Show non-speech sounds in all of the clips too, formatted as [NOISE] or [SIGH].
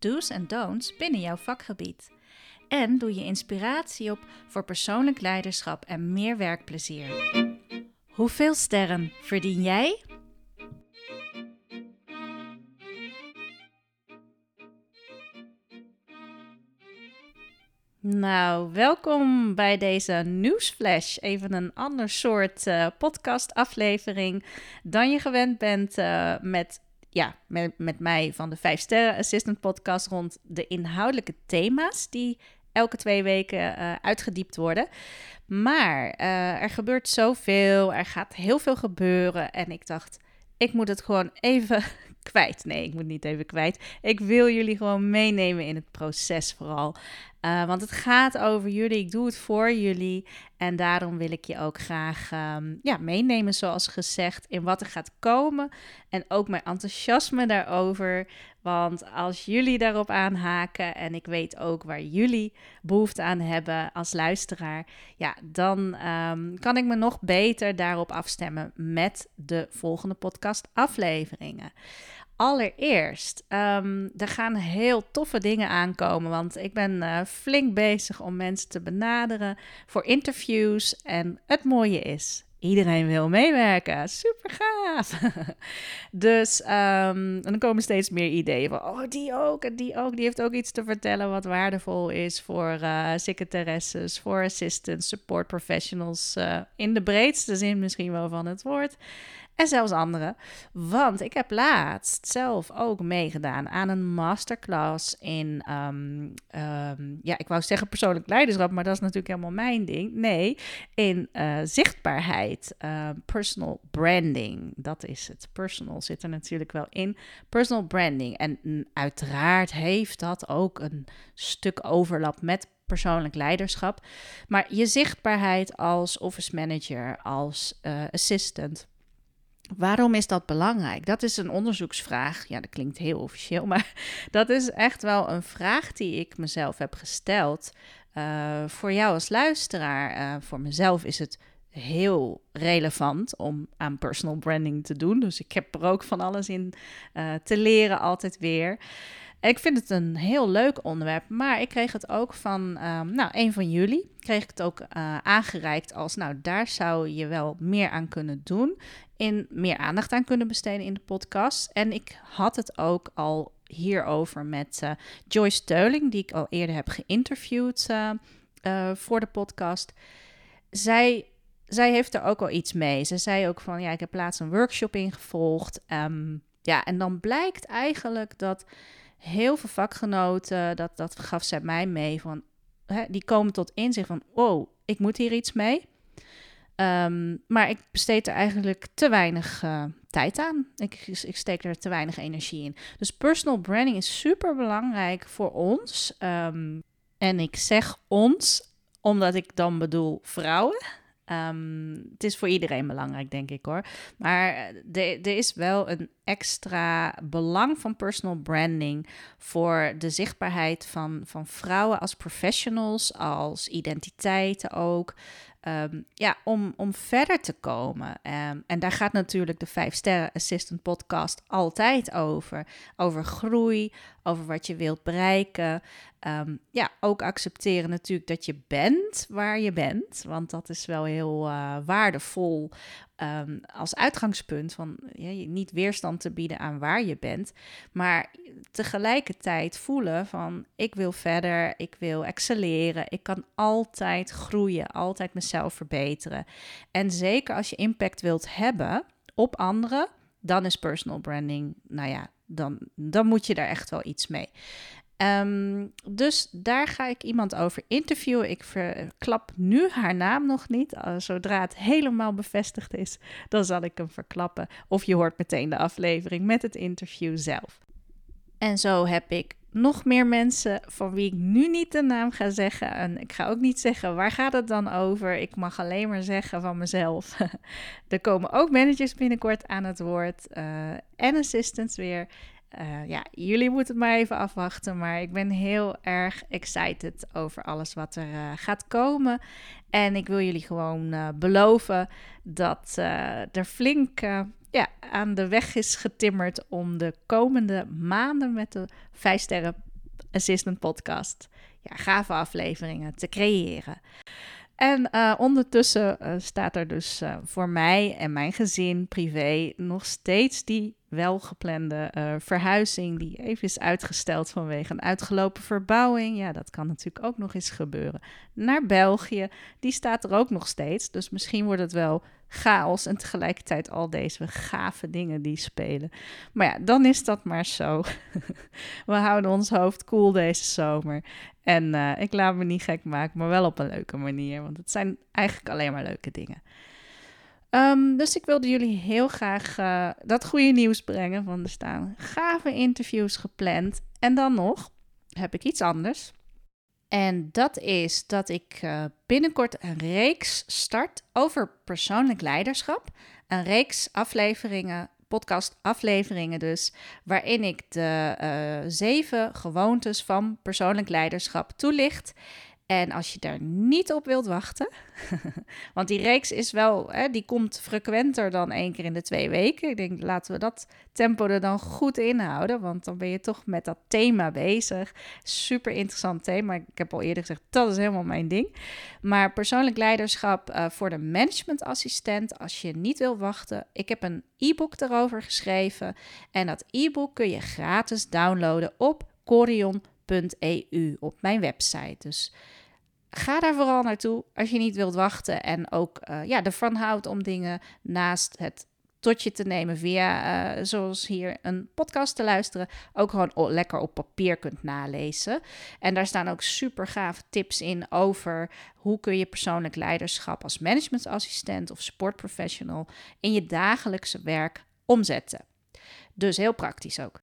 do's en don'ts binnen jouw vakgebied. En doe je inspiratie op voor persoonlijk leiderschap en meer werkplezier. Hoeveel sterren verdien jij? Nou, welkom bij deze nieuwsflash. Even een ander soort uh, podcastaflevering dan je gewend bent uh, met ja, met, met mij van de 5 Sterren Assistant Podcast rond de inhoudelijke thema's die elke twee weken uh, uitgediept worden. Maar uh, er gebeurt zoveel, er gaat heel veel gebeuren. En ik dacht, ik moet het gewoon even [LAUGHS] kwijt. Nee, ik moet niet even kwijt. Ik wil jullie gewoon meenemen in het proces vooral. Uh, want het gaat over jullie, ik doe het voor jullie. En daarom wil ik je ook graag um, ja, meenemen, zoals gezegd, in wat er gaat komen. En ook mijn enthousiasme daarover. Want als jullie daarop aanhaken en ik weet ook waar jullie behoefte aan hebben als luisteraar, ja, dan um, kan ik me nog beter daarop afstemmen met de volgende podcast afleveringen. Allereerst, um, er gaan heel toffe dingen aankomen, want ik ben uh, flink bezig om mensen te benaderen voor interviews. En het mooie is, iedereen wil meewerken. Super gaaf. [LAUGHS] dus um, dan komen steeds meer ideeën van, oh die ook en die ook. Die heeft ook iets te vertellen wat waardevol is voor uh, secretaresses, voor assistants, support professionals. Uh, in de breedste zin misschien wel van het woord. En zelfs anderen. Want ik heb laatst zelf ook meegedaan aan een masterclass in, um, um, ja, ik wou zeggen persoonlijk leiderschap, maar dat is natuurlijk helemaal mijn ding. Nee, in uh, zichtbaarheid, uh, personal branding. Dat is het. Personal zit er natuurlijk wel in. Personal branding. En mm, uiteraard heeft dat ook een stuk overlap met persoonlijk leiderschap. Maar je zichtbaarheid als office manager, als uh, assistant Waarom is dat belangrijk? Dat is een onderzoeksvraag. Ja, dat klinkt heel officieel, [LAUGHS] maar dat is echt wel een vraag die ik mezelf heb gesteld. Uh, voor jou als luisteraar, uh, voor mezelf is het heel relevant om aan personal branding te doen. Dus ik heb er ook van alles in uh, te leren, altijd weer. Ik vind het een heel leuk onderwerp, maar ik kreeg het ook van, um, nou, een van jullie kreeg ik het ook uh, aangereikt als, nou, daar zou je wel meer aan kunnen doen, in meer aandacht aan kunnen besteden in de podcast. En ik had het ook al hierover met uh, Joyce Teuling, die ik al eerder heb geïnterviewd voor de podcast. Zij zij heeft er ook wel iets mee. Ze zei ook van, ja, ik heb laatst een workshop ingevolgd. Um, ja, en dan blijkt eigenlijk dat heel veel vakgenoten, dat, dat gaf zij mij mee, van, hè, die komen tot inzicht van, wow, ik moet hier iets mee. Um, maar ik besteed er eigenlijk te weinig uh, tijd aan. Ik, ik steek er te weinig energie in. Dus personal branding is super belangrijk voor ons. Um, en ik zeg ons, omdat ik dan bedoel vrouwen. Um, het is voor iedereen belangrijk, denk ik hoor. Maar er is wel een extra belang van personal branding voor de zichtbaarheid van, van vrouwen als professionals, als identiteiten ook. Um, ja, om, om verder te komen. Um, en daar gaat natuurlijk de 5 Sterren Assistant podcast altijd over. Over groei, over wat je wilt bereiken. Um, ja, ook accepteren natuurlijk dat je bent waar je bent. Want dat is wel heel uh, waardevol um, als uitgangspunt van ja, niet weerstand te bieden aan waar je bent, maar tegelijkertijd voelen van ik wil verder, ik wil excelleren, ik kan altijd groeien, altijd mezelf verbeteren. En zeker als je impact wilt hebben op anderen, dan is personal branding, nou ja, dan, dan moet je daar echt wel iets mee. Um, dus daar ga ik iemand over interviewen. Ik verklap nu haar naam nog niet. Zodra het helemaal bevestigd is, dan zal ik hem verklappen. Of je hoort meteen de aflevering met het interview zelf. En zo heb ik nog meer mensen van wie ik nu niet de naam ga zeggen. En ik ga ook niet zeggen waar gaat het dan over. Ik mag alleen maar zeggen van mezelf. [LAUGHS] er komen ook managers binnenkort aan het woord uh, en assistants weer. Uh, ja, jullie moeten het maar even afwachten. Maar ik ben heel erg excited over alles wat er uh, gaat komen. En ik wil jullie gewoon beloven dat er flink ja, aan de weg is getimmerd om de komende maanden met de 5 sterren assistant podcast ja, gave afleveringen te creëren. En uh, ondertussen uh, staat er dus uh, voor mij en mijn gezin privé nog steeds die welgeplande verhuizing, die even is uitgesteld vanwege een uitgelopen verbouwing. Ja, dat kan natuurlijk ook nog eens gebeuren. Naar België, die staat er ook nog steeds. Dus misschien wordt het wel chaos en tegelijkertijd al deze gave dingen die spelen. Maar ja, dan is dat maar zo. [LAUGHS] We houden ons hoofd koel cool deze zomer. En uh, ik laat me niet gek maken, maar wel op een leuke manier. Want het zijn eigenlijk alleen maar leuke dingen. Um, dus ik wilde jullie heel graag uh, dat goede nieuws brengen. Want er staan gave interviews gepland. En dan nog heb ik iets anders. En dat is dat ik uh, binnenkort een reeks start over persoonlijk leiderschap. Een reeks afleveringen, podcast-afleveringen dus, waarin ik de uh, zeven gewoontes van persoonlijk leiderschap toelicht. En als je daar niet op wilt wachten, [LAUGHS] want die reeks is wel, hè, die komt frequenter dan één keer in de twee weken. Ik denk, laten we dat tempo er dan goed inhouden, want dan ben je toch met dat thema bezig. Super interessant thema. Ik heb al eerder gezegd, dat is helemaal mijn ding. Maar persoonlijk leiderschap uh, voor de managementassistent, als je niet wilt wachten. Ik heb een e-book erover geschreven en dat e-book kun je gratis downloaden op corion.eu op mijn website. Dus ga daar vooral naartoe als je niet wilt wachten. En ook uh, ja, ervan houdt om dingen naast het tot je te nemen via, uh, zoals hier, een podcast te luisteren, ook gewoon lekker op papier kunt nalezen. En daar staan ook super gave tips in over hoe kun je persoonlijk leiderschap als managementassistent of sportprofessional in je dagelijkse werk omzetten. Dus heel praktisch ook.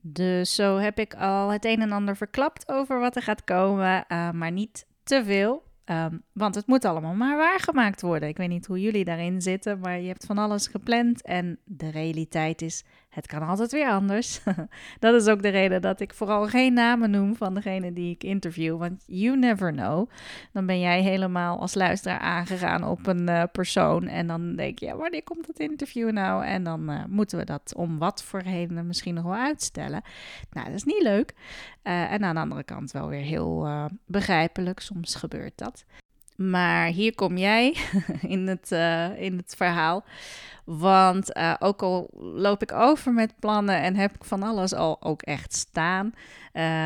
Dus zo heb ik al het een en ander verklapt over wat er gaat komen, uh, maar niet te veel. Um, want het moet allemaal maar waargemaakt worden. Ik weet niet hoe jullie daarin zitten, maar je hebt van alles gepland. En de realiteit is, het kan altijd weer anders. [LAUGHS] dat is ook de reden dat ik vooral geen namen noem van degene die ik interview. Want you never know. Dan ben jij helemaal als luisteraar aangegaan op een uh, persoon. En dan denk je, ja, wanneer komt dat interview nou? En dan uh, moeten we dat om wat voor reden misschien nog wel uitstellen. Nou, dat is niet leuk. Uh, en aan de andere kant wel weer heel begrijpelijk. Soms gebeurt dat. Maar hier kom jij [LAUGHS] in het, uh, in het verhaal. Want uh, ook al loop ik over met plannen en heb ik van alles al ook echt staan.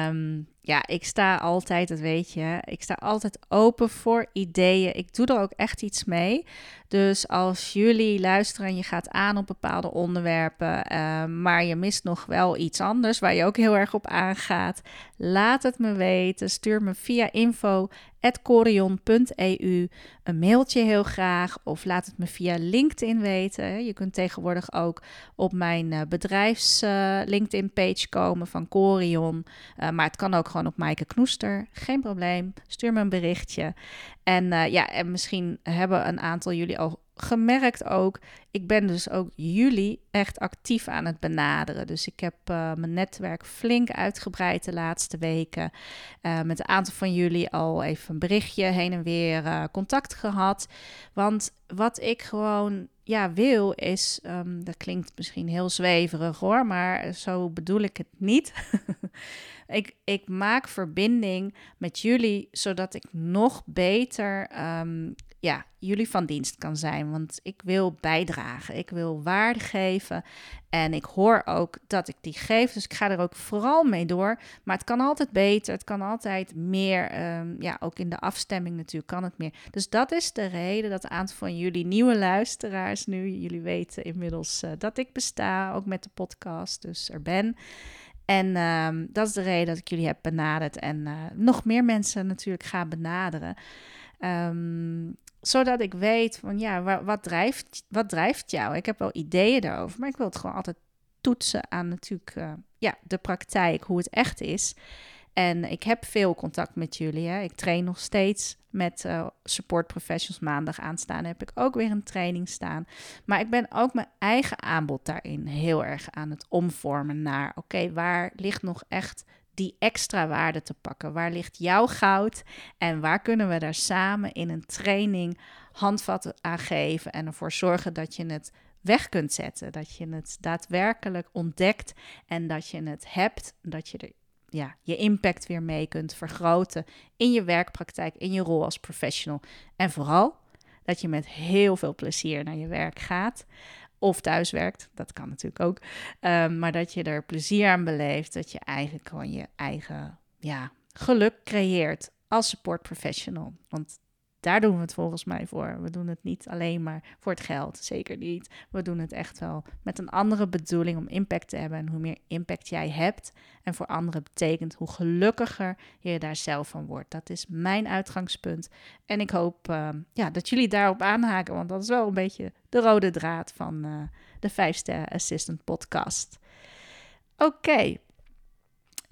Um, ja, ik sta altijd, dat weet je, ik sta altijd open voor ideeën. Ik doe er ook echt iets mee. Dus als jullie luisteren en je gaat aan op bepaalde onderwerpen, uh, maar je mist nog wel iets anders waar je ook heel erg op aangaat, laat het me weten. Stuur me via info.corion.eu een mailtje heel graag of laat het me via LinkedIn weten. Je kunt tegenwoordig ook op mijn uh, bedrijfs uh, LinkedIn page komen van Corion, maar het kan ook gewoon op Maaike Knoester. Geen probleem. Stuur me een berichtje. En uh, ja, en misschien hebben een aantal jullie al gemerkt ook. Ik ben dus ook jullie echt actief aan het benaderen. Dus ik heb uh, mijn netwerk flink uitgebreid de laatste weken. Uh, met een aantal van jullie al even een berichtje heen en weer contact gehad. Want wat ik gewoon ja, wil is, um, dat klinkt misschien heel zweverig hoor, maar zo bedoel ik het niet. [LAUGHS] ik, ik maak verbinding met jullie zodat ik nog beter um, ja, jullie van dienst kan zijn. Want ik wil bijdragen, ik wil waarde geven. En ik hoor ook dat ik die geef, dus ik ga er ook vooral mee door. Maar het kan altijd beter, het kan altijd meer. Um, ja, ook in de afstemming natuurlijk kan het meer. Dus dat is de reden dat een aantal van jullie nieuwe luisteraars nu, jullie weten inmiddels uh, dat ik besta, ook met de podcast, dus er ben. En um, dat is de reden dat ik jullie heb benaderd en uh, nog meer mensen natuurlijk ga benaderen. Um, zodat ik weet van ja, wat, drijft, wat drijft jou? Ik heb wel ideeën daarover, maar ik wil het gewoon altijd toetsen aan natuurlijk uh, ja, de praktijk, hoe het echt is. En ik heb veel contact met jullie. Hè. Ik train nog steeds met uh, support professionals. Maandag aanstaan heb ik ook weer een training staan. Maar ik ben ook mijn eigen aanbod daarin heel erg aan het omvormen naar: oké, waar ligt nog echt die extra waarde te pakken? Waar ligt jouw goud? En waar kunnen we daar samen in een training handvatten aan geven en ervoor zorgen dat je het weg kunt zetten? Dat je het daadwerkelijk ontdekt en dat je het hebt, dat je er ja, je impact weer mee kunt vergroten in je werkpraktijk, in je rol als professional. En vooral dat je met heel veel plezier naar je werk gaat. Of thuis werkt, dat kan natuurlijk ook. Um, maar dat je er plezier aan beleeft. Dat je eigenlijk gewoon je eigen ja, geluk creëert als support professional. Want daar doen we het volgens mij voor. We doen het niet alleen maar voor het geld, zeker niet. We doen het echt wel met een andere bedoeling om impact te hebben. En hoe meer impact jij hebt en voor anderen betekent, hoe gelukkiger je daar zelf van wordt. Dat is mijn uitgangspunt. En ik hoop uh, ja, dat jullie daarop aanhaken, want dat is wel een beetje de rode draad van uh, de 5 Ster Assistant podcast. Oké,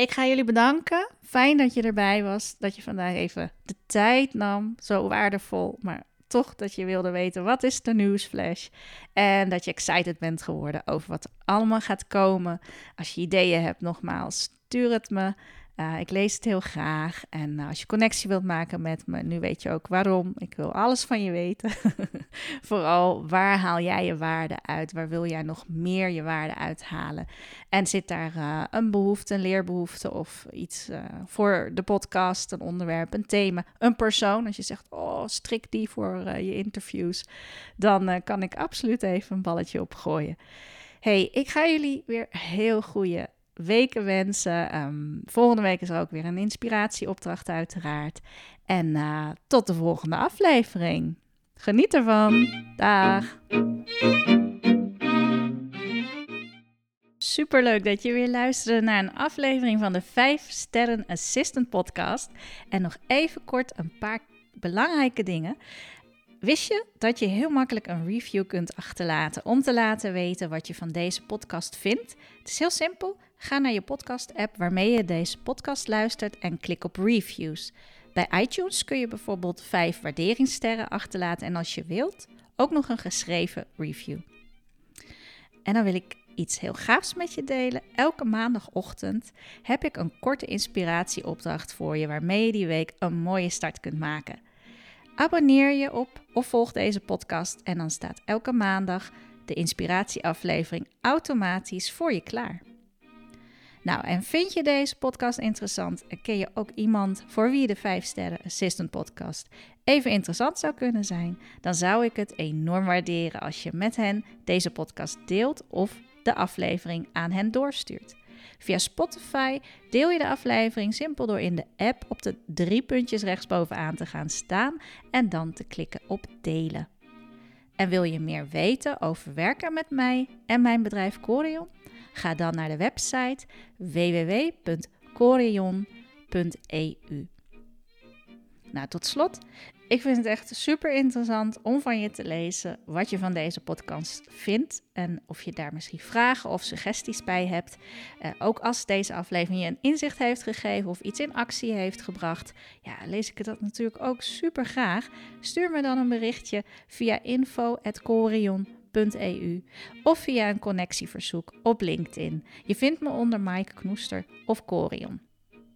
ik ga jullie bedanken. Fijn dat je erbij was. Dat je vandaag even de tijd nam. Zo waardevol. Maar toch dat je wilde weten wat is de nieuwsflash. En dat je excited bent geworden over wat er allemaal gaat komen. Als je ideeën hebt, nogmaals, stuur het me. Uh, ik lees het heel graag. En uh, als je connectie wilt maken met me, nu weet je ook waarom. Ik wil alles van je weten. [LAUGHS] Vooral waar haal jij je waarde uit? Waar wil jij nog meer je waarde uithalen? En zit daar uh, een behoefte, een leerbehoefte of iets voor de podcast, een onderwerp, een thema, een persoon? Als je zegt, oh, strik die voor je interviews, dan kan ik absoluut even een balletje opgooien. Hey, ik ga jullie weer heel goede weken wensen. Um, volgende week is er ook weer een inspiratieopdracht uiteraard. En uh, tot de volgende aflevering. Geniet ervan. Dag. Superleuk dat je weer luisterde naar een aflevering van de 5 Sterren Assistant podcast. En nog even kort een paar belangrijke dingen. Wist je dat je heel makkelijk een review kunt achterlaten om te laten weten wat je van deze podcast vindt? Het is heel simpel. Ga naar je podcast-app waarmee je deze podcast luistert en klik op reviews. Bij iTunes kun je bijvoorbeeld vijf waarderingssterren achterlaten en als je wilt ook nog een geschreven review. En dan wil ik iets heel gaafs met je delen. Elke maandagochtend heb ik een korte inspiratieopdracht voor je waarmee je die week een mooie start kunt maken. Abonneer je op of volg deze podcast en dan staat elke maandag de inspiratieaflevering automatisch voor je klaar. Nou, en vind je deze podcast interessant en ken je ook iemand voor wie de 5 sterren assistant podcast even interessant zou kunnen zijn, dan zou ik het enorm waarderen als je met hen deze podcast deelt of de aflevering aan hen doorstuurt. Via Spotify deel je de aflevering simpel door in de app op de drie puntjes rechtsbovenaan te gaan staan en dan te klikken op delen. En wil je meer weten over werken met mij en mijn bedrijf Corion? Ga dan naar de website www.corion.eu. Nou, tot slot, ik vind het echt super interessant om van je te lezen wat je van deze podcast vindt. En of je daar misschien vragen of suggesties bij hebt. Uh, ook als deze aflevering je een inzicht heeft gegeven of iets in actie heeft gebracht. Ja, lees ik dat natuurlijk ook super graag. Stuur me dan een berichtje via info.corion.eu of via een connectieverzoek op LinkedIn. Je vindt me onder Mike Knoester of Corion.